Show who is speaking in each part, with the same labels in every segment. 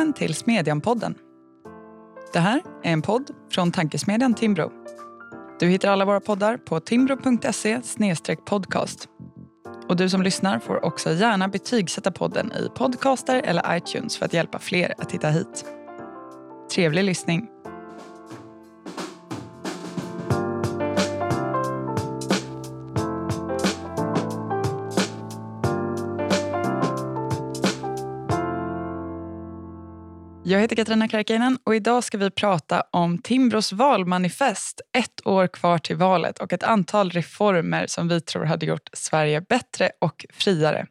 Speaker 1: Välkommen till Smedjan-podden. Det här är en podd från tankesmedjan Timbro. Du hittar alla våra poddar på timbro.se podcast. Och du som lyssnar får också gärna betygsätta podden i Podcaster eller iTunes för att hjälpa fler att hitta hit. Trevlig lyssning. Jag heter Katarina Karkiainen och idag ska vi prata om Timbros valmanifest. Ett år kvar till valet och ett antal reformer som vi tror hade gjort Sverige bättre och friare.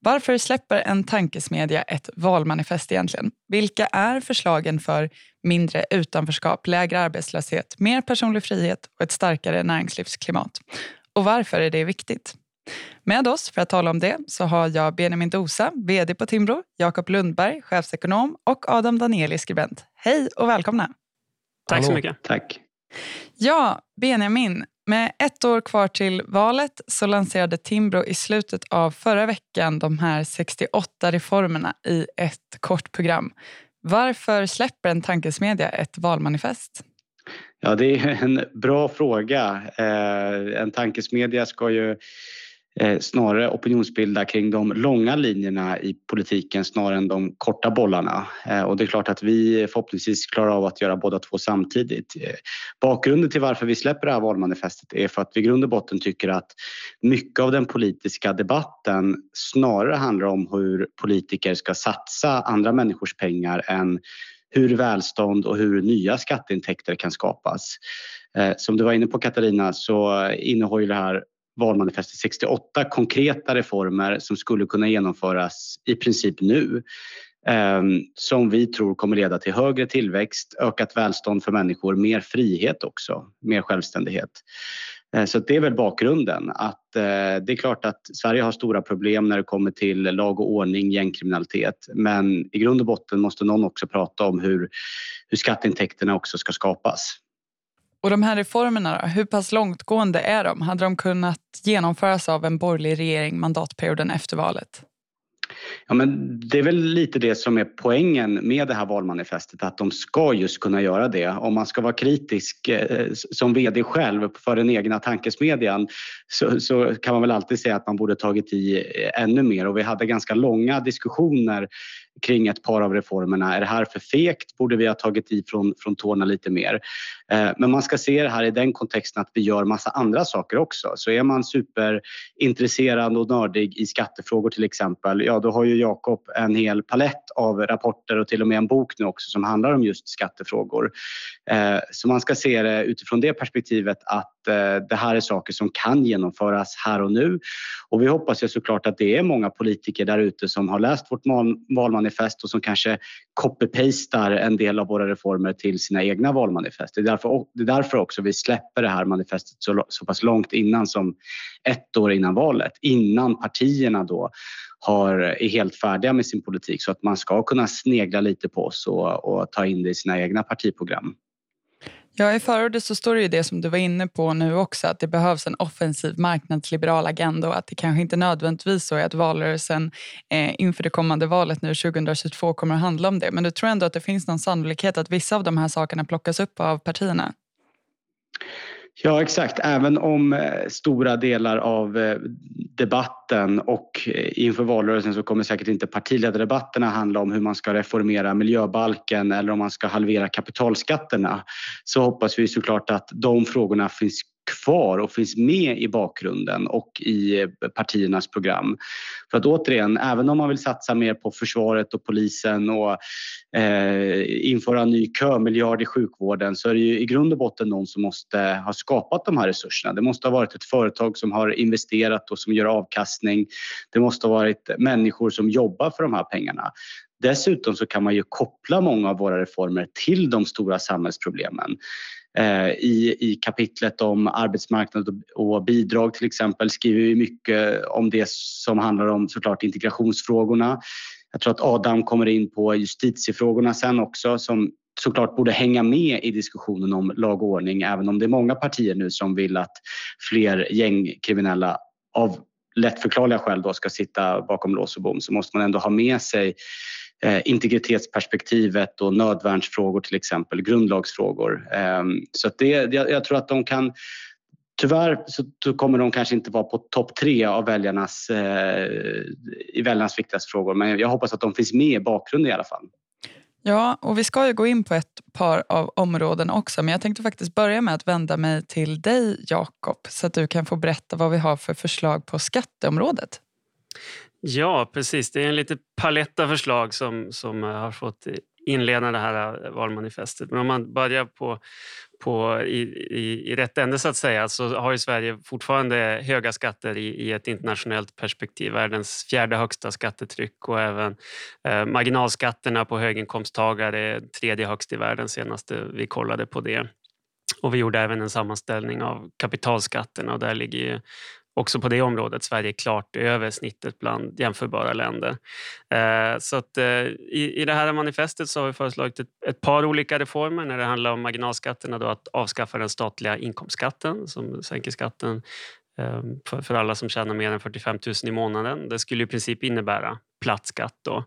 Speaker 1: Varför släpper en tankesmedja ett valmanifest egentligen? Vilka är förslagen för mindre utanförskap, lägre arbetslöshet, mer personlig frihet och ett starkare näringslivsklimat? Och varför är det viktigt? Med oss för att tala om det så har jag Benjamin Dosa, VD på Timbro, Jakob Lundberg, chefsekonom och Adam Danieli, skribent. Hej och välkomna!
Speaker 2: Tack så mycket.
Speaker 3: Tack.
Speaker 1: Ja, Benjamin. Med ett år kvar till valet så lanserade Timbro i slutet av förra veckan de här 68 reformerna i ett kort program. Varför släpper en tankesmedja ett valmanifest?
Speaker 3: Ja, det är en bra fråga. Eh, en tankesmedja ska ju Eh, snarare opinionsbilda kring de långa linjerna i politiken snarare än de korta bollarna. Eh, och det är klart att vi förhoppningsvis klarar av att göra båda två samtidigt. Eh, bakgrunden till varför vi släpper det här valmanifestet är för att vi i grund och botten tycker att mycket av den politiska debatten snarare handlar om hur politiker ska satsa andra människors pengar än hur välstånd och hur nya skatteintäkter kan skapas. Som du var inne på Katarina så innehåller det här valmanifestet 68 konkreta reformer som skulle kunna genomföras i princip nu ehm, som vi tror kommer leda till högre tillväxt, ökat välstånd för människor, mer frihet också, mer självständighet. Eh, så det är väl bakgrunden att eh, det är klart att Sverige har stora problem när det kommer till lag och ordning, gängkriminalitet. Men i grund och botten måste någon också prata om hur, hur skatteintäkterna också ska skapas.
Speaker 1: Och de här reformerna, hur pass långtgående är de? Hade de kunnat genomföras av en borgerlig regering mandatperioden efter valet?
Speaker 3: Ja, men det är väl lite det som är poängen med det här valmanifestet, att de ska just kunna göra det. Om man ska vara kritisk eh, som VD själv för den egna tankesmedjan så, så, kan man väl alltid säga att man borde tagit i eh, ännu mer och vi hade ganska långa diskussioner kring ett par av reformerna. Är det här för fegt? Borde vi ha tagit i från, från tårna lite mer? Eh, men man ska se det här i den kontexten att vi gör massa andra saker också. Så är man superintresserad och nördig i skattefrågor till exempel, ja då har ju Jakob en hel palett av rapporter och till och med en bok nu också som handlar om just skattefrågor. Eh, så man ska se det utifrån det perspektivet att eh, det här är saker som kan genomföras här och nu. Och vi hoppas ju såklart att det är många politiker där ute som har läst vårt valmanifest och som kanske copy-pastar en del av våra reformer till sina egna valmanifest. Det är därför, det är därför också vi släpper det här manifestet så, så pass långt innan som ett år innan valet, innan partierna då har, är helt färdiga med sin politik så att man ska kunna snegla lite på oss och, och ta in det i sina egna partiprogram.
Speaker 1: Ja, I förordet så står det ju det som du var inne på nu också, att det behövs en offensiv marknadsliberal agenda och att det kanske inte nödvändigtvis så är att valrörelsen eh, inför det kommande valet nu 2022 kommer att handla om det. Men du tror ändå att det finns någon sannolikhet att vissa av de här sakerna plockas upp av partierna?
Speaker 3: Ja exakt, även om eh, stora delar av eh, debatten och eh, inför valrörelsen så kommer säkert inte partiledardebatterna handla om hur man ska reformera miljöbalken eller om man ska halvera kapitalskatterna. Så hoppas vi såklart att de frågorna finns kvar och finns med i bakgrunden och i eh, partiernas program. För att återigen, även om man vill satsa mer på försvaret och polisen och eh, införa en ny kömiljard i sjukvården så är det ju i grund och botten någon som måste ha skapat de här resurserna. Det måste ha varit ett företag som har investerat och som gör avkastning. Det måste ha varit människor som jobbar för de här pengarna. Dessutom så kan man ju koppla många av våra reformer till de stora samhällsproblemen. Eh, I, I kapitlet om arbetsmarknad och bidrag till exempel skriver vi mycket om det som handlar om såklart integrationsfrågorna. Jag tror att Adam kommer in på justitiefrågorna sen också som såklart borde hänga med i diskussionen om lag och ordning även om det är många partier nu som vill att fler gängkriminella av lättförklarliga skäl då ska sitta bakom lås och bom så måste man ändå ha med sig Eh, integritetsperspektivet och nödvärnsfrågor till exempel, grundlagsfrågor. Eh, så att det, jag, jag tror att de kan Tyvärr så kommer de kanske inte vara på topp tre av väljarnas, eh, i väljarnas viktigaste frågor men jag hoppas att de finns med i bakgrunden i alla fall.
Speaker 1: Ja, och vi ska ju gå in på ett par av områden också men jag tänkte faktiskt börja med att vända mig till dig Jakob så att du kan få berätta vad vi har för förslag på skatteområdet.
Speaker 2: Ja, precis. Det är en lite palett av förslag som, som eh, har fått inleda det här eh, valmanifestet. Men om man börjar på, på, i, i, i rätt ände så att säga så har ju Sverige fortfarande höga skatter i, i ett internationellt perspektiv. Världens fjärde högsta skattetryck och även eh, marginalskatterna på höginkomsttagare är tredje högst i världen senast vi kollade på det. Och vi gjorde även en sammanställning av kapitalskatterna och där ligger ju också på det området Sverige klart över snittet bland jämförbara länder. Eh, så att, eh, i, det här manifestet så har vi föreslagit ett, par olika reformer när det handlar om marginalskatterna. Då att avskaffa den statliga inkomstskatten som sänker skatten ehm, för, alla som tjänar mer än 45 000 i månaden. Det skulle i princip innebära platt skatt. Då.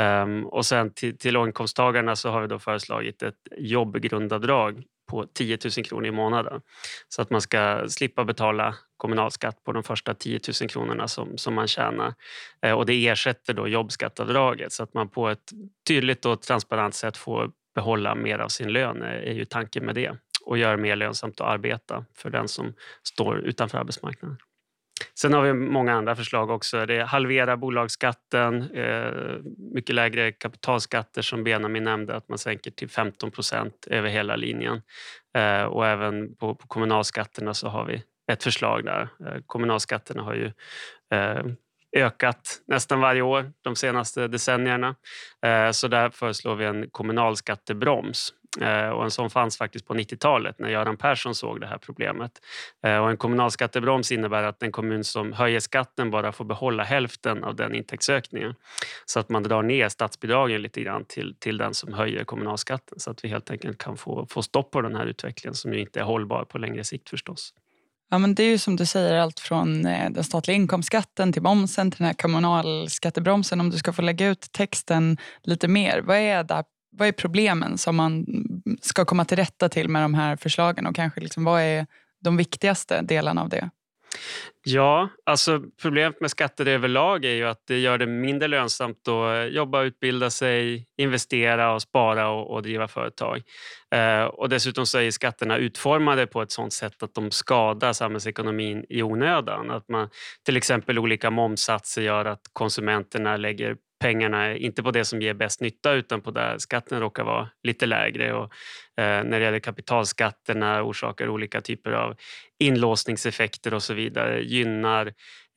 Speaker 2: Ehm, och sen till, till låginkomsttagarna så har vi då föreslagit ett jobbgrundavdrag på 10 000 kronor i månaden. Så att man ska slippa betala kommunalskatt på de första 10 000 kronorna som, som man tjänar. Eh, och det ersätter då jobbskattavdraget så att man på ett tydligt och transparent sätt får behålla mer av sin lön eh, är ju tanken med det och göra det mer lönsamt att arbeta för den som står utanför arbetsmarknaden. Sen har vi många andra förslag också. Det är halvera bolagsskatten, eh, mycket lägre kapitalskatter som Benjamin nämnde, att man sänker till 15 procent över hela linjen. Och även på, på kommunalskatterna så har vi ett förslag där. Eh, kommunalskatterna har ju eh, ökat nästan varje år de senaste decennierna. Eh, så där föreslår vi en kommunalskattebroms och en sån fanns faktiskt på 90-talet när Göran Persson såg det här problemet. Och en kommunalskattebroms innebär att en kommun som höjer skatten bara får behålla hälften av den intäktsökningen. Så att man drar ner statsbidragen lite grann till, till den som höjer kommunalskatten så att vi helt enkelt kan få, få stopp på den här utvecklingen som ju inte är hållbar på längre sikt förstås.
Speaker 1: Ja, men det är ju som du säger allt från eh, den statliga inkomstskatten till momsen till den här kommunalskattebromsen. Om du ska få lägga ut texten lite mer, vad är där, vad är problemen som man ska komma till rätta till med de här förslagen och kanske liksom, vad är de viktigaste delarna av det?
Speaker 2: Ja, alltså problemet med skatter överlag är ju att det gör det mindre lönsamt att eh, jobba, utbilda sig, investera och spara och, och driva företag. Eh, och dessutom så är skatterna utformade på ett sådant sätt att de skadar samhällsekonomin i onödan. Att man, till exempel olika momssatser gör att konsumenterna lägger pengarna inte på det som ger bäst nytta utan på där skatten råkar vara lite lägre. Och, eh, när det gäller kapitalskatterna orsakar olika typer av inlåsningseffekter och så vidare. Gynnar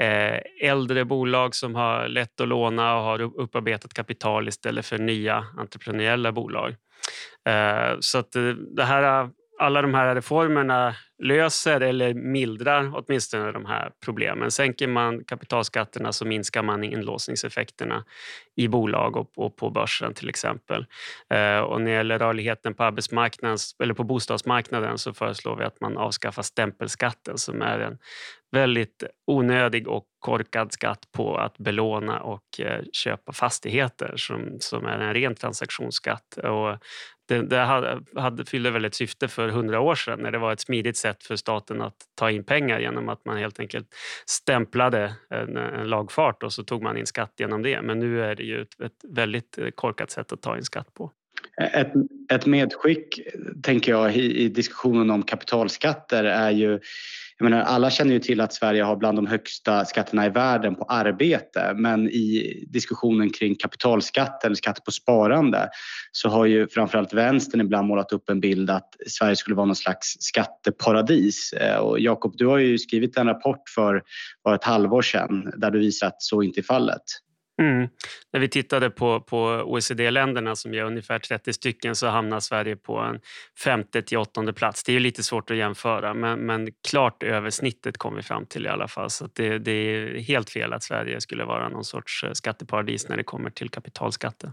Speaker 2: eh, äldre bolag som har lätt att låna och har upparbetat kapital istället för nya entreprenöriella bolag. Eh, så att eh, det här alla de här reformerna löser eller mildrar åtminstone de här problemen. Sänker man kapitalskatterna så minskar man inlåsningseffekterna i bolag och, på börsen till exempel. Eh, och när det gäller rörligheten på arbetsmarknaden eller på bostadsmarknaden så föreslår vi att man avskaffar stämpelskatten som är en väldigt onödig och korkad skatt på att belåna och eh, köpa fastigheter som, som är en ren transaktionsskatt. Och det, det hade, hade, fyllde väl ett syfte för hundra år sedan när det var ett smidigt sätt för staten att ta in pengar genom att man helt enkelt stämplade en, en lagfart och så tog man in skatt genom det. Men nu är det ju ett, ett väldigt eh, korkat sätt att ta in skatt på.
Speaker 3: Ett, ett medskick, tänker jag, i, i diskussionen om kapitalskatter är ju jag menar, alla känner ju till att Sverige har bland de högsta skatterna i världen på arbete men i diskussionen kring kapitalskatt eller skatt på sparande så har ju framförallt vänstern ibland målat upp en bild att Sverige skulle vara någon slags skatteparadis. Eh, och Jakob, du har ju skrivit en rapport för, bara ett halvår sedan där du visar att så inte är fallet.
Speaker 2: Mm. När vi tittade på, på OECD-länderna som är ungefär 30 stycken så hamnar Sverige på en femte till åttonde plats. Det är lite svårt att jämföra men, men klart över snittet kom vi fram till i alla fall. Så det, det, är helt fel att Sverige skulle vara någon sorts eh, skatteparadis när det kommer till kapitalskatter.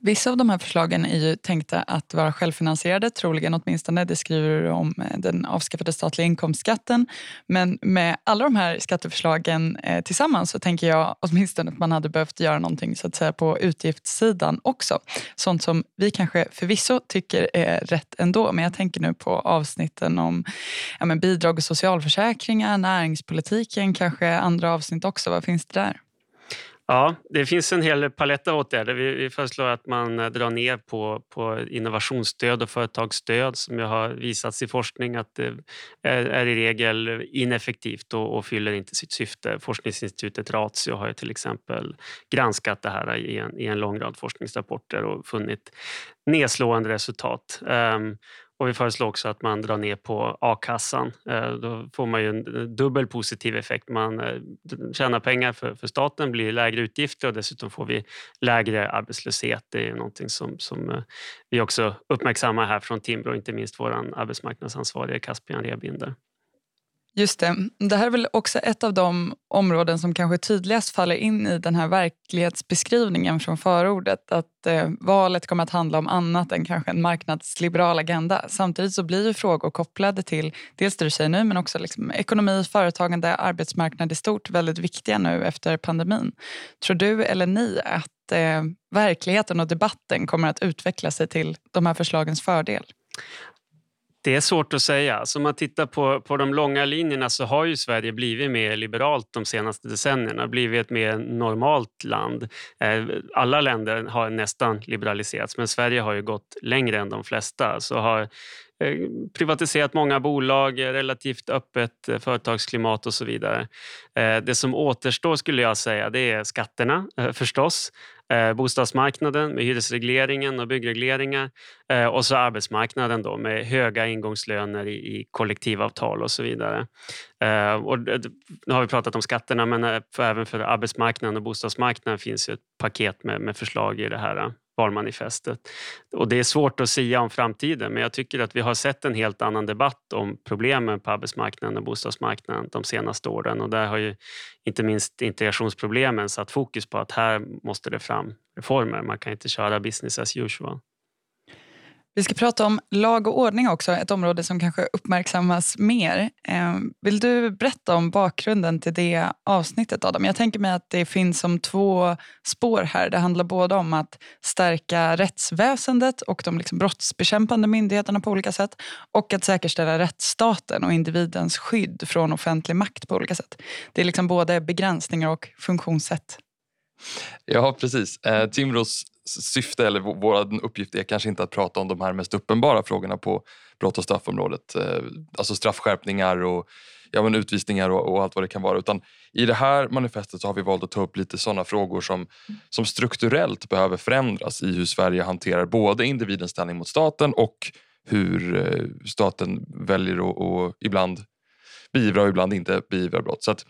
Speaker 1: Vissa av de här förslagen är ju tänkta att vara självfinansierade, troligen åtminstone. Det skriver du om eh, den avskaffade statliga inkomstskatten. Men med alla de här skatteförslagen eh, tillsammans så tänker jag åtminstone att man hade behövt göra någonting så att säga, på utgiftssidan också. Sånt som vi kanske förvisso tycker är rätt ändå. Men jag tänker nu på avsnitten om ja, men bidrag och socialförsäkringar, näringspolitiken, kanske andra avsnitt också. Vad finns det där?
Speaker 2: Ja, det finns en hel palett av åtgärder. Vi, vi föreslår att man eh, drar ner på, på innovationsstöd och företagsstöd som har visats i forskning att det är, är i regel ineffektivt och, och, fyller inte sitt syfte. Forskningsinstitutet Ratio har ju till exempel granskat det här i en, i en lång rad forskningsrapporter och funnit nedslående resultat. Um, och vi föreslår också att man drar ner på a-kassan. Eh, då får man ju en eh, dubbel positiv effekt. Man eh, tjänar pengar för, för staten, blir lägre utgifter och dessutom får vi lägre arbetslöshet. Det är någonting som, som vi också uppmärksammar här från Timbro, inte minst vår arbetsmarknadsansvarige Caspian Rebinder.
Speaker 1: Just det. Det här är väl också ett av de områden som kanske tydligast faller in i den här verklighetsbeskrivningen från förordet. Att eh, valet kommer att handla om annat än kanske en marknadsliberal agenda. Samtidigt så blir ju frågor kopplade till dels det du säger nu men också liksom ekonomi, företagande, arbetsmarknad i stort väldigt viktiga nu efter pandemin. Tror du eller ni att eh, verkligheten och debatten kommer att utveckla sig till de här förslagens fördel?
Speaker 2: Det är svårt att säga. Alltså, om man tittar på, på de långa linjerna så har ju Sverige blivit mer liberalt de senaste decennierna, blivit ett mer normalt land. Eh, alla länder har nästan liberaliserats men Sverige har ju gått längre än de flesta. Så har Eh, privatiserat många bolag, eh, relativt öppet eh, företagsklimat och så vidare. Det som återstår skulle jag säga det är skatterna förstås bostadsmarknaden med hyresregleringen och byggregleringar och så arbetsmarknaden då med höga ingångslöner i, kollektivavtal och så vidare. Och nu har vi pratat om skatterna men även för arbetsmarknaden och bostadsmarknaden finns ett paket med förslag i det här valmanifestet. Och det är svårt att säga om framtiden men jag tycker att vi har sett en helt annan debatt om problemen på arbetsmarknaden och bostadsmarknaden de senaste åren och där har ju inte minst integrationsproblemen satt fokus på att här måste det fram reformer. Man kan inte köra business as usual.
Speaker 1: Vi ska prata om lag och ordning också, ett område som kanske uppmärksammas mer. Eh, vill du berätta om bakgrunden till det avsnittet Adam? Jag tänker mig att det finns som två spår här. Det handlar både om att stärka rättsväsendet och de liksom brottsbekämpande myndigheterna på olika sätt och att säkerställa rättsstaten och individens skydd från offentlig makt på olika sätt. Det är liksom både begränsningar och funktionssätt.
Speaker 4: Ja, precis. Eh, Timbros syfte eller vår uppgift är kanske inte att prata om de här mest uppenbara frågorna på brott och straffområdet. Eh, alltså straffskärpningar och ja, men utvisningar och, och, allt vad det kan vara. Utan I det här manifestet så har vi valt att ta upp lite sådana frågor som, som strukturellt behöver förändras i hur Sverige hanterar både individens ställning mot staten och hur eh, staten väljer att ibland beivra och ibland inte beivra brott. Så att,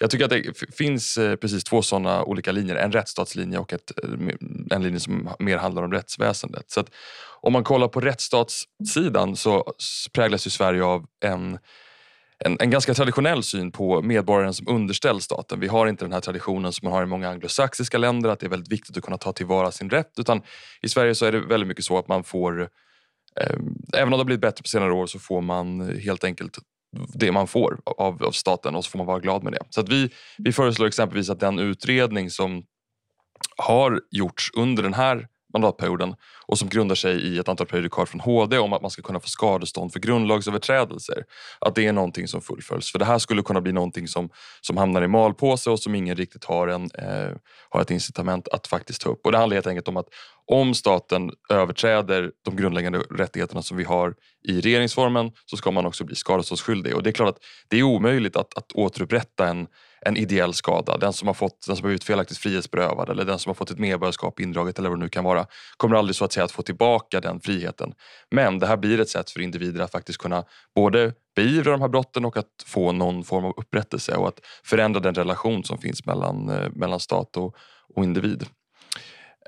Speaker 4: jag tycker att det finns eh, precis två sådana olika linjer. En rättsstatslinje och ett, eh, en linje som mer handlar om rättsväsendet. Så om man kollar på rättsstatssidan så präglas ju Sverige av en en, en, ganska traditionell syn på medborgaren som underställd staten. Vi har inte den här traditionen som man har i många anglosaxiska länder att det är väldigt viktigt att kunna ta tillvara sin rätt. Utan i Sverige så är det väldigt mycket så att man får eh, Även om det har blivit bättre på senare år så får man helt enkelt det man får av, av staten och så får man vara glad med det. Så att vi, vi föreslår exempelvis att den utredning som har gjorts under den här mandatperioden och som grundar sig i ett antal prejudikat från HD om att man ska kunna få skadestånd för grundlagsöverträdelser. Att det är någonting som fullföljs. För det här skulle kunna bli någonting som, som hamnar i malpåse och som ingen riktigt har, en, eh, har ett incitament att faktiskt ta upp. Och det handlar helt enkelt om att om staten överträder de grundläggande rättigheterna som vi har i regeringsformen så ska man också bli skadeståndsskyldig. Och det är klart att det är omöjligt att, att återupprätta en en ideell skada. Den som har fått, den som har blivit felaktigt frihetsberövad eller den som har fått ett medborgarskap indraget eller vad det nu kan vara kommer aldrig så att säga att få tillbaka den friheten. Men det här blir ett sätt för individer att faktiskt kunna både beivra de här brotten och att få någon form av upprättelse och att förändra den relation som finns mellan, eh, mellan stat och, och individ.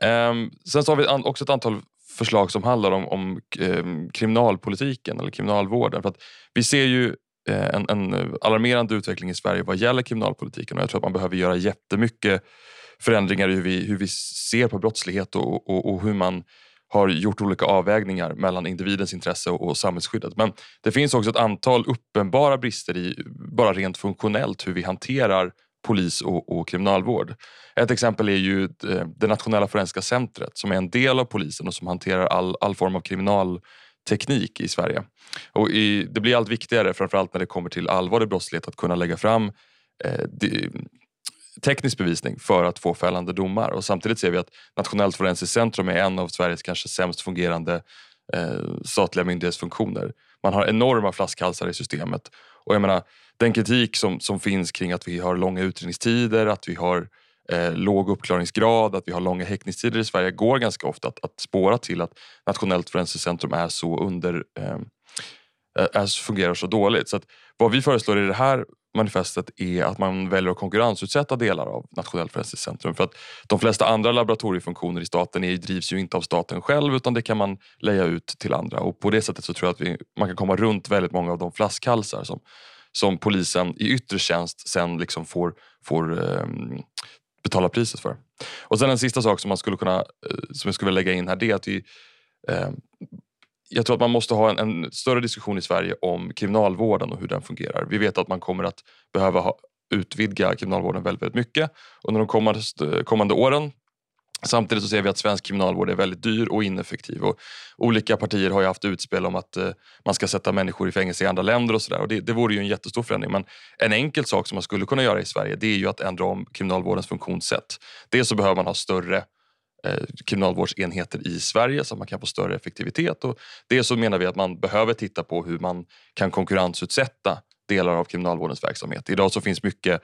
Speaker 4: Ehm, sen så har vi också ett antal förslag som handlar om, om ehm, kriminalpolitiken eller kriminalvården. För att vi ser ju eh, en, en alarmerande utveckling i Sverige vad gäller kriminalpolitiken och jag tror att man behöver göra jättemycket förändringar i hur vi, hur vi ser på brottslighet och, och, och hur man har gjort olika avvägningar mellan individens intresse och samhällsskyddet. Men det finns också ett antal uppenbara brister i bara rent funktionellt hur vi hanterar polis och, och kriminalvård. Ett exempel är ju eh, det nationella forensiska centret som är en del av polisen och som hanterar all, all form av kriminalteknik i Sverige. Och i, det blir allt viktigare, framförallt när det kommer till allvarlig brottslighet, att kunna lägga fram eh, teknisk bevisning för att få fällande domar. Och samtidigt ser vi att Nationellt forensiskt centrum är en av Sveriges kanske sämst fungerande eh, statliga myndighetsfunktioner. Man har enorma flaskhalsar i systemet. Och jag menar, den kritik som, som finns kring att vi har långa utredningstider, att vi har eh, låg uppklaringsgrad, att vi har långa häktningstider i Sverige går ganska ofta att, att spåra till att Nationellt forensiskt centrum är så under eh, eh, är, fungerar så dåligt. Så att vad vi föreslår i det här manifestet är att man väljer att konkurrensutsätta delar av Nationellt forensiskt centrum. För att de flesta andra laboratoriefunktioner i staten är, drivs ju inte av staten själv utan det kan man leja ut till andra. Och på det sättet så tror jag att vi, man kan komma runt väldigt många av de flaskhalsar som, som polisen i yttre tjänst sen liksom får, får eh, betala priset för. Och sen en sista sak som, man skulle kunna, eh, som jag skulle vilja lägga in här det är att vi eh, jag tror att man måste ha en, en, större diskussion i Sverige om kriminalvården och hur den fungerar. Vi vet att man kommer att behöva ha, utvidga kriminalvården väldigt, väldigt mycket under de kommande, kommande åren. Samtidigt så ser vi att svensk kriminalvård är väldigt dyr och ineffektiv. Och olika partier har ju haft utspel om att eh, man ska sätta människor i fängelse i andra länder och sådär. Det, det vore ju en jättestor förändring. Men en enkel sak som man skulle kunna göra i Sverige det är ju att ändra om kriminalvårdens funktionssätt. Dels så behöver man ha större eh, kriminalvårdsenheter i Sverige så att man kan få större effektivitet. Och dels så menar vi att man behöver titta på hur man kan konkurrensutsätta delar av kriminalvårdens verksamhet. Idag så finns mycket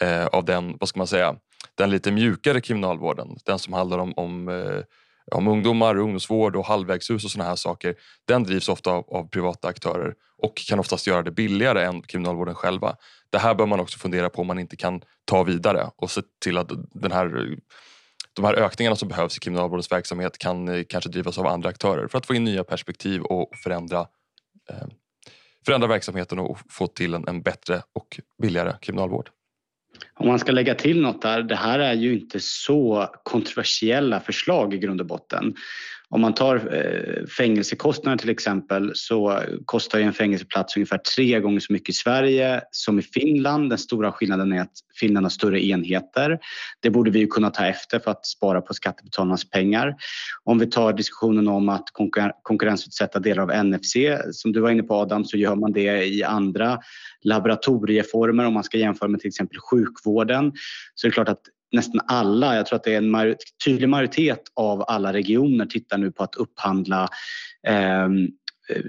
Speaker 4: eh, av den, vad ska man säga, den lite mjukare kriminalvården. Den som handlar om, om, eh, om ungdomar, ungdomsvård och halvvägshus och såna här saker. Den drivs ofta av, av, privata aktörer och kan oftast göra det billigare än kriminalvården själva. Det här bör man också fundera på om man inte kan ta vidare och se till att den här de här ökningarna som behövs i kriminalvårdens verksamhet kan eh, kanske drivas av andra aktörer för att få in nya perspektiv och förändra, eh, förändra verksamheten och få till en, en bättre och billigare kriminalvård.
Speaker 3: Om man ska lägga till något där, det här är ju inte så kontroversiella förslag i grund och botten. Om man tar eh, fängelsekostnader till exempel så kostar en fängelseplats ungefär tre gånger så mycket i Sverige som i Finland. Den stora skillnaden är att Finland har större enheter. Det borde vi kunna ta efter för att spara på skattebetalarnas pengar. Om vi tar diskussionen om att konkurrensutsätta delar av NFC, som du var inne på Adam, så gör man det i andra laboratorieformer. Om man ska jämföra med till exempel sjukvården så är det klart att nästan alla, jag tror att det är en tydlig majoritet av alla regioner tittar nu på att upphandla eh, Eh,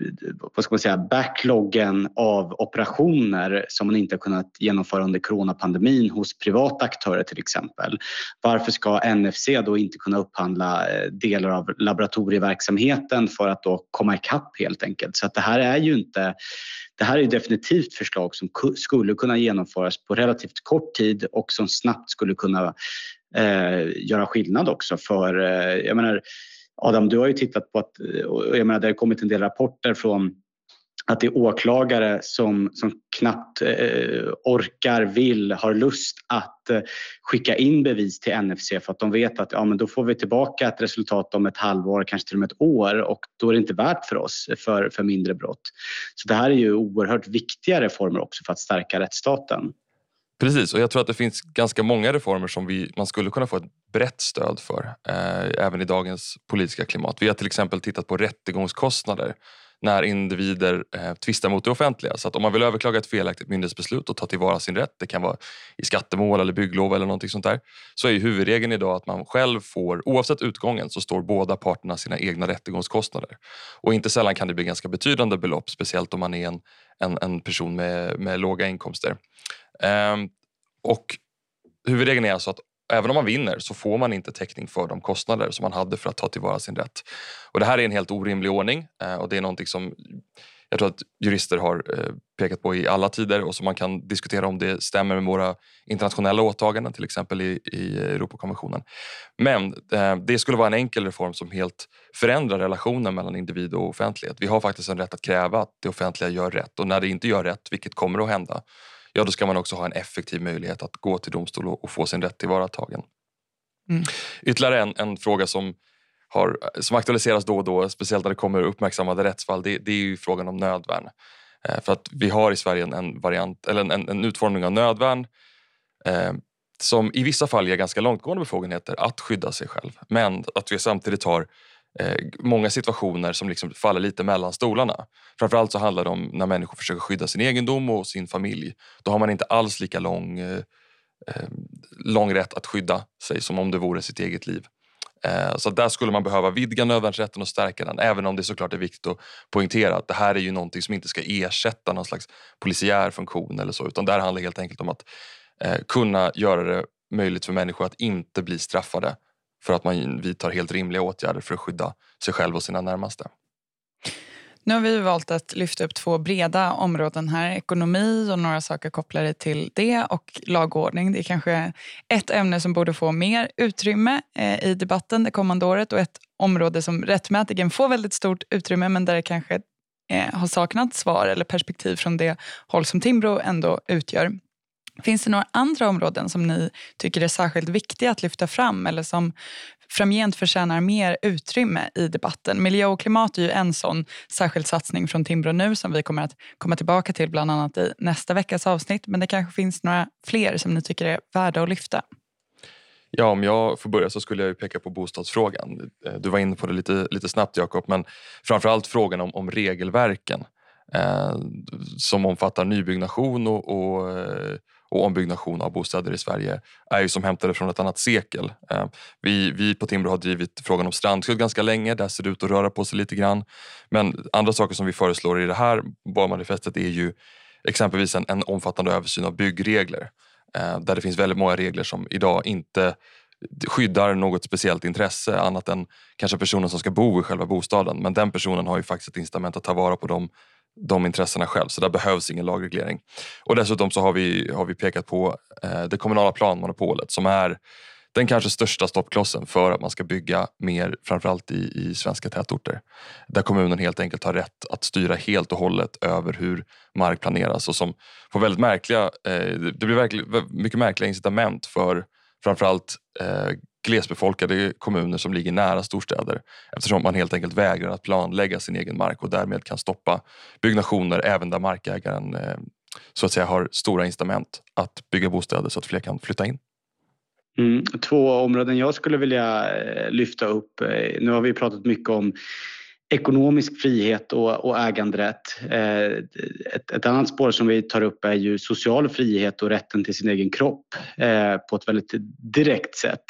Speaker 3: vad ska man säga, backloggen av operationer som man inte har kunnat genomföra under coronapandemin hos privata aktörer till exempel. Varför ska NFC då inte kunna upphandla eh, delar av laboratorieverksamheten för att då komma ikapp helt enkelt? Så att det här är ju inte det här är definitivt förslag som skulle kunna genomföras på relativt kort tid och som snabbt skulle kunna eh, göra skillnad också för, eh, jag menar, Adam, du har ju tittat på att, jag menar, det har kommit en del rapporter från att det är åklagare som, som knappt eh, orkar, vill, har lust att eh, skicka in bevis till NFC för att de vet att ja, men då får vi tillbaka ett resultat om ett halvår, kanske till och med ett år och då är det inte värt för oss för, för mindre brott. Så det här är ju oerhört viktiga reformer också för att stärka rättsstaten.
Speaker 4: Precis, och jag tror att det finns ganska många reformer som vi, man skulle kunna få ett brett stöd för eh, även i dagens politiska klimat. Vi har till exempel tittat på rättegångskostnader när individer eh, tvistar mot det offentliga. Så att om man vill överklaga ett felaktigt myndighetsbeslut och ta tillvara sin rätt, det kan vara i skattemål eller bygglov eller någonting sånt där, så är huvudregeln idag att man själv får, oavsett utgången, så står båda parterna sina egna rättegångskostnader. Och inte sällan kan det bli ganska betydande belopp, speciellt om man är en, en, en person med, med låga inkomster. Ehm, och huvudregeln är alltså att även om man vinner så får man inte täckning för de kostnader som man hade för att ta tillvara sin rätt. Och det här är en helt orimlig ordning eh, och det är någonting som jag tror att jurister har eh, pekat på i alla tider och som man kan diskutera om det stämmer med våra internationella åtaganden, till exempel i, i Europakonventionen. Men eh, det skulle vara en enkel reform som helt förändrar relationen mellan individ och offentlighet. Vi har faktiskt en rätt att kräva att det offentliga gör rätt och när det inte gör rätt, vilket kommer att hända, ja då ska man också ha en effektiv möjlighet att gå till domstol och, få sin rätt tillvaratagen. Mm. Ytterligare en, en fråga som, har, som aktualiseras då och då, speciellt när det kommer uppmärksammade rättsfall, det, det är frågan om nödvärn. Eh, för att vi har i Sverige en, variant, eller en, en utformning av nödvärn eh, som i vissa fall ger ganska långtgående befogenheter att skydda sig själv. Men att vi samtidigt har eh, många situationer som liksom faller lite mellan stolarna. Framförallt så handlar det om när människor försöker skydda sin egendom och sin familj. Då har man inte alls lika lång, eh, eh lång rätt att skydda sig som om det vore sitt eget liv. Eh, så där skulle man behöva vidga nödvärnsrätten och stärka den. Även om det såklart är viktigt att poängtera att det här är ju någonting som inte ska ersätta någon slags polisiär funktion eller så. Utan det här handlar helt enkelt om att eh, kunna göra det möjligt för människor att inte bli straffade för att man vidtar helt rimliga åtgärder för att skydda sig själv och sina närmaste.
Speaker 1: Nu har vi valt att lyfta upp två breda områden här. Ekonomi och några saker kopplade till det och lagordning. Det är kanske ett ämne som borde få mer utrymme eh, i debatten det kommande året och ett område som rättmätigen får väldigt stort utrymme men där det kanske eh, har saknats svar eller perspektiv från det håll som Timbro ändå utgör. Finns det några andra områden som ni tycker är särskilt viktiga att lyfta fram eller som framgent förtjänar mer utrymme i debatten? Miljö och klimat är ju en sån särskild satsning från Timbro nu som vi kommer att komma tillbaka till bland annat i nästa veckas avsnitt. Men det kanske finns några fler som ni tycker är värda att lyfta?
Speaker 4: Ja, om jag får börja så skulle jag peka på bostadsfrågan. Eh, du var inne på det lite, lite snabbt Jakob, men framförallt frågan om, om regelverken eh, som omfattar nybyggnation och, och eh, och ombyggnation av bostäder i Sverige är ju som hämtade från ett annat sekel. Eh, vi, vi på Timbro har drivit frågan om strandskydd ganska länge. Där ser det ut att röra på sig lite grann. Men andra saker som vi föreslår i det här barnmanifestet är ju exempelvis en, en omfattande översyn av byggregler. Eh, där det finns väldigt många regler som idag inte skyddar något speciellt intresse annat än kanske personen som ska bo i själva bostaden. Men den personen har ju faktiskt ett incitament att ta vara på de de intressena själv, så där behövs ingen lagreglering. Och dessutom så har vi, har vi pekat på eh, det kommunala planmonopolet som är den kanske största stoppklossen för att man ska bygga mer, framförallt i, i svenska tätorter. Där kommunen helt enkelt har rätt att styra helt och hållet över hur mark planeras och som får väldigt märkliga, eh, det blir verkligen, mycket märkliga incitament för framförallt eh, glesbefolkade kommuner som ligger nära storstäder eftersom man helt enkelt vägrar att planlägga sin egen mark och därmed kan stoppa byggnationer även där markägaren eh, så att säga har stora incitament att bygga bostäder så att fler kan flytta in.
Speaker 3: Mm, två områden jag skulle vilja eh, lyfta upp. Eh, nu har vi pratat mycket om ekonomisk frihet och, och äganderätt. Eh, ett, ett, annat spår som vi tar upp är ju social frihet och rätten till sin egen kropp eh, på ett väldigt direkt sätt.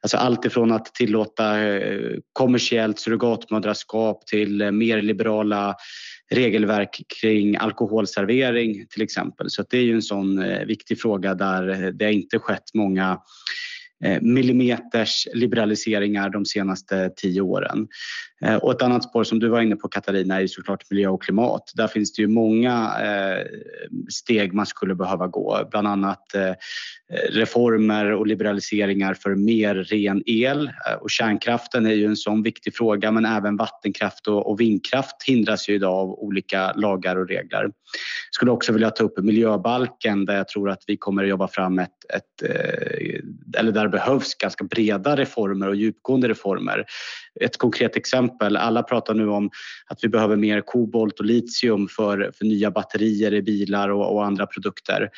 Speaker 3: Alltså allt ifrån att tillåta eh, kommersiellt surrogatmödraskap till eh, mer liberala regelverk kring alkoholservering till exempel. Så det är ju en sån eh, viktig fråga där eh, det inte skett många Eh, millimeters liberaliseringar de senaste tio åren. Eh, och ett annat spår som du var inne på Katarina är såklart miljö och klimat. Där finns det ju många eh, steg man skulle behöva gå, bland annat reformer och liberaliseringar för mer ren el och kärnkraften är ju en sån viktig fråga men även vattenkraft och vindkraft hindras ju idag av olika lagar och regler. Jag skulle också vilja ta upp miljöbalken där jag tror att vi kommer att jobba fram ett, ett eh, eller där det behövs ganska breda reformer och djupgående reformer. Ett konkret exempel, alla pratar nu om att vi behöver mer kobolt och litium för, för nya batterier i bilar och, och andra produkter.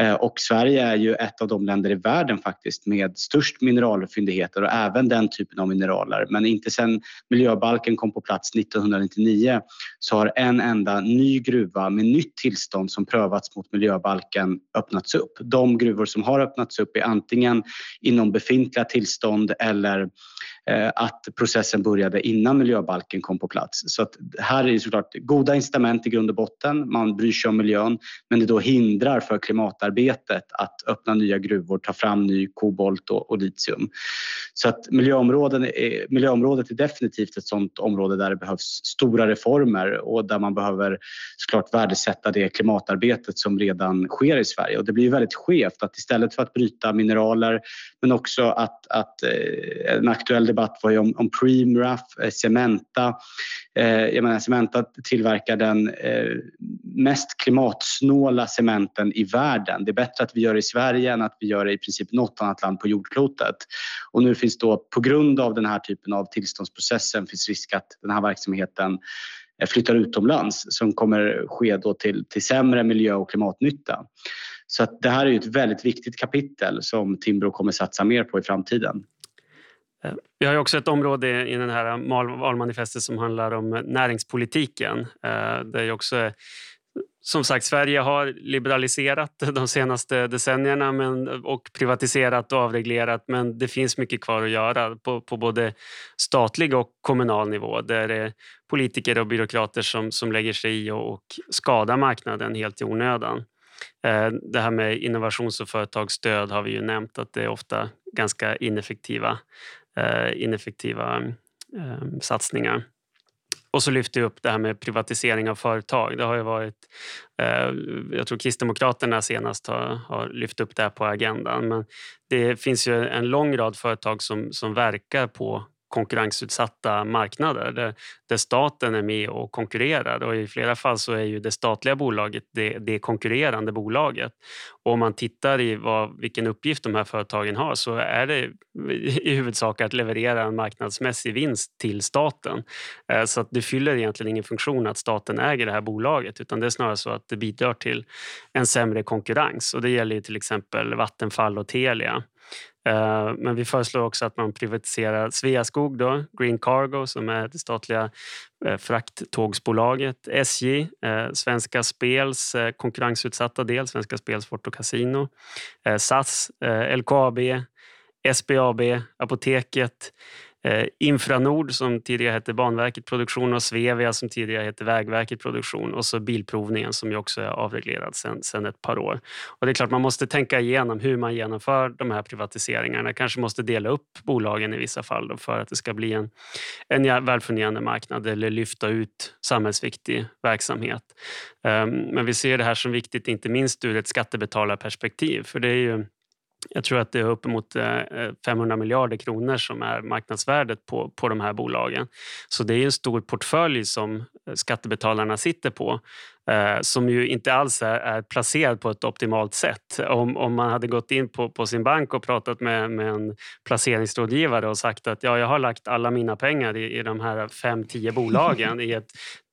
Speaker 3: Eh, och Sverige är ju ett av de länder i världen faktiskt med störst mineralfyndigheter och även den typen av mineraler. Men inte sedan miljöbalken kom på plats 1999 så har en enda ny gruva med nytt tillstånd som prövats mot miljöbalken öppnats upp. De gruvor som har har öppnats upp är antingen inom befintliga tillstånd eller Eh, att processen började innan miljöbalken kom på plats. Så att här är det såklart goda incitament i grund och botten. Man bryr sig om miljön men det då hindrar för klimatarbetet att öppna nya gruvor, ta fram ny kobolt och, och litium. Så att miljöområden är, miljöområdet är definitivt ett sådant område där det behövs stora reformer och där man behöver såklart värdesätta det klimatarbetet som redan sker i Sverige. Och det blir väldigt skevt att istället för att bryta mineraler men också att, att eh, en aktuell debatt var ju om, om Preemraff, eh, Cementa. Eh, jag menar, Cementa tillverkar den eh, mest klimatsnåla cementen i världen. Det är bättre att vi gör det i Sverige än att vi gör det i princip något annat land på jordklotet. Och nu finns då på grund av den här typen av tillståndsprocessen finns risk att den här verksamheten eh, flyttar utomlands som kommer ske då till, till sämre miljö och klimatnytta. Så att det här är ett väldigt viktigt kapitel som Timbro kommer satsa mer på i framtiden.
Speaker 2: Vi har ju också ett område i den här valmanifestet som handlar om näringspolitiken. Eh, det är också som sagt, Sverige har liberaliserat de senaste decennierna men, och privatiserat och avreglerat men det finns mycket kvar att göra på, på både statlig och kommunal nivå. Där det är politiker och byråkrater som, som lägger sig i och, och skadar marknaden helt i onödan. Eh, det här med innovations och företagsstöd har vi ju nämnt att det är ofta ganska ineffektiva, Eh, ineffektiva eh, satsningar. Och så lyfter jag upp det här med privatisering av företag. Det har ju varit, eh, jag tror Kristdemokraterna senast har, har lyft upp det här på agendan. Men det finns ju en lång rad företag som, som verkar på konkurrensutsatta marknader där, där, staten är med och konkurrerar. Och I flera fall så är ju det statliga bolaget det, det konkurrerande bolaget. Och om man tittar i vad, vilken uppgift de här företagen har så är det i huvudsak att leverera en marknadsmässig vinst till staten. Eh, så att det fyller egentligen ingen funktion att staten äger det här bolaget utan det är snarare så att det bidrar till en sämre konkurrens. Och det gäller till exempel Vattenfall och Telia. Eh, men vi föreslår också att man privatiserar Sveaskog, då, Green Cargo som är det statliga eh, frakttågsbolaget, SJ, eh, Svenska Spels konkurrensutsatta del, Svenska Spels Sport och Casino, SAS, LKAB, SBAB, Apoteket, Eh, Infranord som tidigare hette Banverket Produktion och Svevia som tidigare hette Vägverket Produktion och så Bilprovningen som ju också är avreglerad sedan ett par år. Och det är klart man måste tänka igenom hur man genomför de här privatiseringarna. Kanske måste dela upp bolagen i vissa fall för att det ska bli en, en välfungerande marknad eller lyfta ut samhällsviktig verksamhet. Ehm, men vi ser det här som viktigt inte minst ur ett skattebetalarperspektiv för det är ju jag tror att det är uppemot eh, eh, 500 miljarder kronor som är marknadsvärdet på, på de här bolagen. Så det är en stor portfölj som eh, skattebetalarna sitter på som ju inte alls är, är, placerad på ett optimalt sätt. Om, om man hade gått in på, på sin bank och pratat med, med en placeringsrådgivare och sagt att ja, jag har lagt alla mina pengar i, i de här fem, tio bolagen i ett,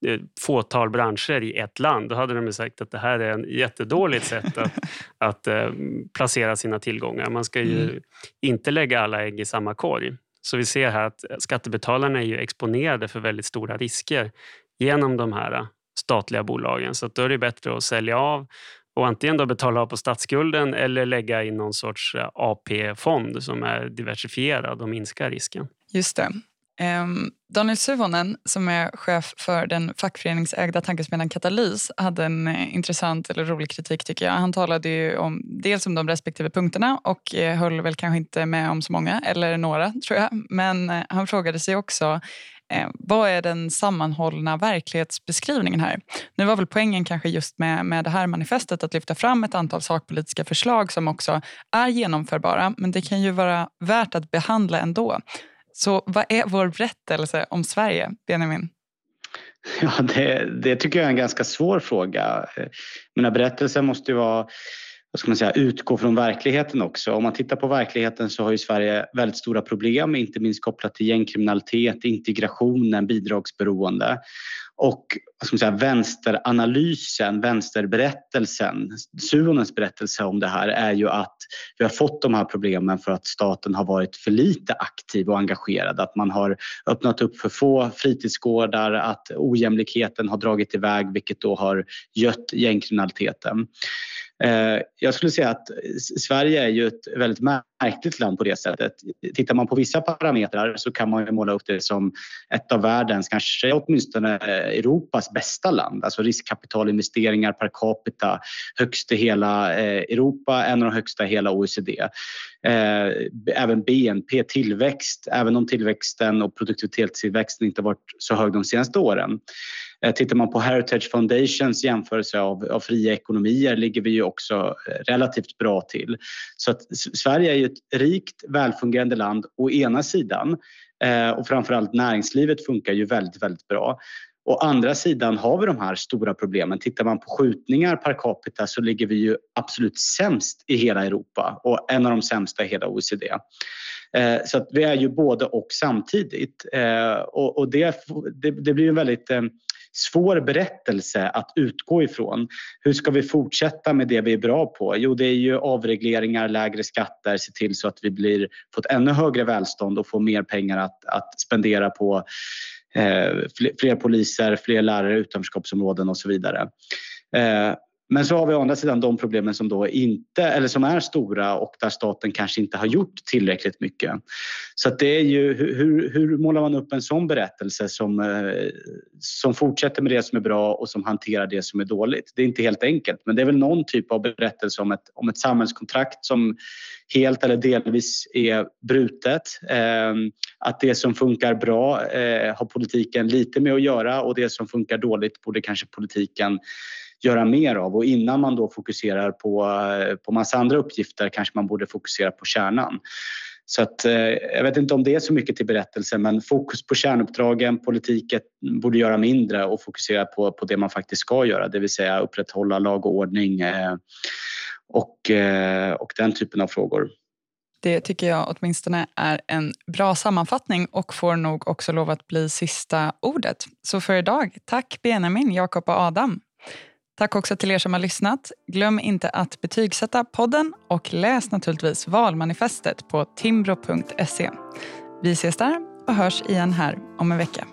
Speaker 2: ett fåtal branscher i ett land, då hade de sagt att det här är ett jättedåligt sätt att, att äh, placera sina tillgångar. Man ska ju mm. inte lägga alla ägg i samma korg. Så vi ser här att skattebetalarna är ju exponerade för väldigt stora risker genom de här statliga bolagen. Så då är det bättre att sälja av och antingen då betala av på statsskulden eller lägga in någon sorts eh, AP-fond som är diversifierad och minskar risken.
Speaker 1: Just det. Ehm, Daniel Suhonen, som är chef för den fackföreningsägda tankesmedjan Katalys hade en eh, intressant eller rolig kritik. tycker jag. Han talade om, dels om de respektive punkterna och eh, höll väl kanske inte med om så många, eller några tror jag. Men han frågade sig också Eh, vad är den sammanhållna verklighetsbeskrivningen här? Nu var väl poängen kanske just med, med det här manifestet att lyfta fram ett antal sakpolitiska förslag som också är genomförbara, men det kan ju vara värt att behandla ändå. Så vad är vår berättelse om Sverige, Benjamin?
Speaker 3: Ja, det, det tycker jag är en ganska svår fråga. Eh, mina berättelser måste ju vara vad ska man säga, utgå från verkligheten också. Om man tittar på verkligheten så har ju Sverige väldigt stora problem, inte minst kopplat till gängkriminalitet, integrationen, bidragsberoende. Och vad ska man säga, vänsteranalysen, vänsterberättelsen, Suhonens berättelse om det här är ju att vi har fått de här problemen för att staten har varit för lite aktiv och engagerad. Att man har öppnat upp för få fritidsgårdar, att ojämlikheten har dragit iväg vilket då har gött gängkriminaliteten. Eh, jag skulle säga att Sverige är ju ett väldigt märkligt land på det sättet. Tittar man på vissa parametrar så kan man måla upp det som ett av världens, kanske åtminstone eh, Europas bästa land. Alltså riskkapitalinvesteringar per capita högst i hela eh, Europa, en av de högsta i hela OECD. Eh, även BNP, tillväxt, även om tillväxten och produktivitetstillväxten inte varit så hög de senaste åren. Tittar man på Heritage Foundations jämförelse av, av fria ekonomier ligger vi ju också relativt bra till. Så att Sverige är ju ett rikt, välfungerande land å ena sidan eh, och framförallt näringslivet funkar ju väldigt, väldigt bra. Å andra sidan har vi de här stora problemen. Tittar man på skjutningar per capita så ligger vi ju absolut sämst i hela Europa och en av de sämsta i hela OECD. Eh, så att vi är ju både och samtidigt. Eh, och det, det blir en väldigt svår berättelse att utgå ifrån. Hur ska vi fortsätta med det vi är bra på? Jo, det är ju avregleringar, lägre skatter, se till så att vi blir, får ett ännu högre välstånd och får mer pengar att, att spendera på eh, fler poliser, fler lärare i utanförskapsområden och så vidare. Eh, men så har vi å andra sidan de problemen som, då inte, eller som är stora och där staten kanske inte har gjort tillräckligt mycket. Så det är ju, hur, hur målar man upp en sån berättelse som, eh, som fortsätter med det som är bra och som hanterar det som är dåligt? Det är inte helt enkelt, men det är väl någon typ av berättelse om ett, om ett samhällskontrakt som helt eller delvis är brutet. Eh, att det som funkar bra eh, har politiken lite med att göra och det som funkar dåligt borde kanske politiken göra mer av. Och innan man då fokuserar på, eh, på massa andra uppgifter kanske man borde fokusera på kärnan. Så att, eh, jag vet inte om det är så mycket till berättelse men fokus på kärnuppdragen, politiken borde göra mindre och fokusera på, på det man faktiskt ska göra, det vill säga upprätthålla lag och ordning eh, och, eh, och den typen av frågor.
Speaker 1: Det tycker jag åtminstone är en bra sammanfattning och får nog också lov att bli sista ordet. Så för idag, tack Benjamin, Jakob och Adam. Tack också till er som har lyssnat. Glöm inte att betygsätta podden och läs naturligtvis valmanifestet på timbro.se. Vi ses där och hörs igen här om en vecka.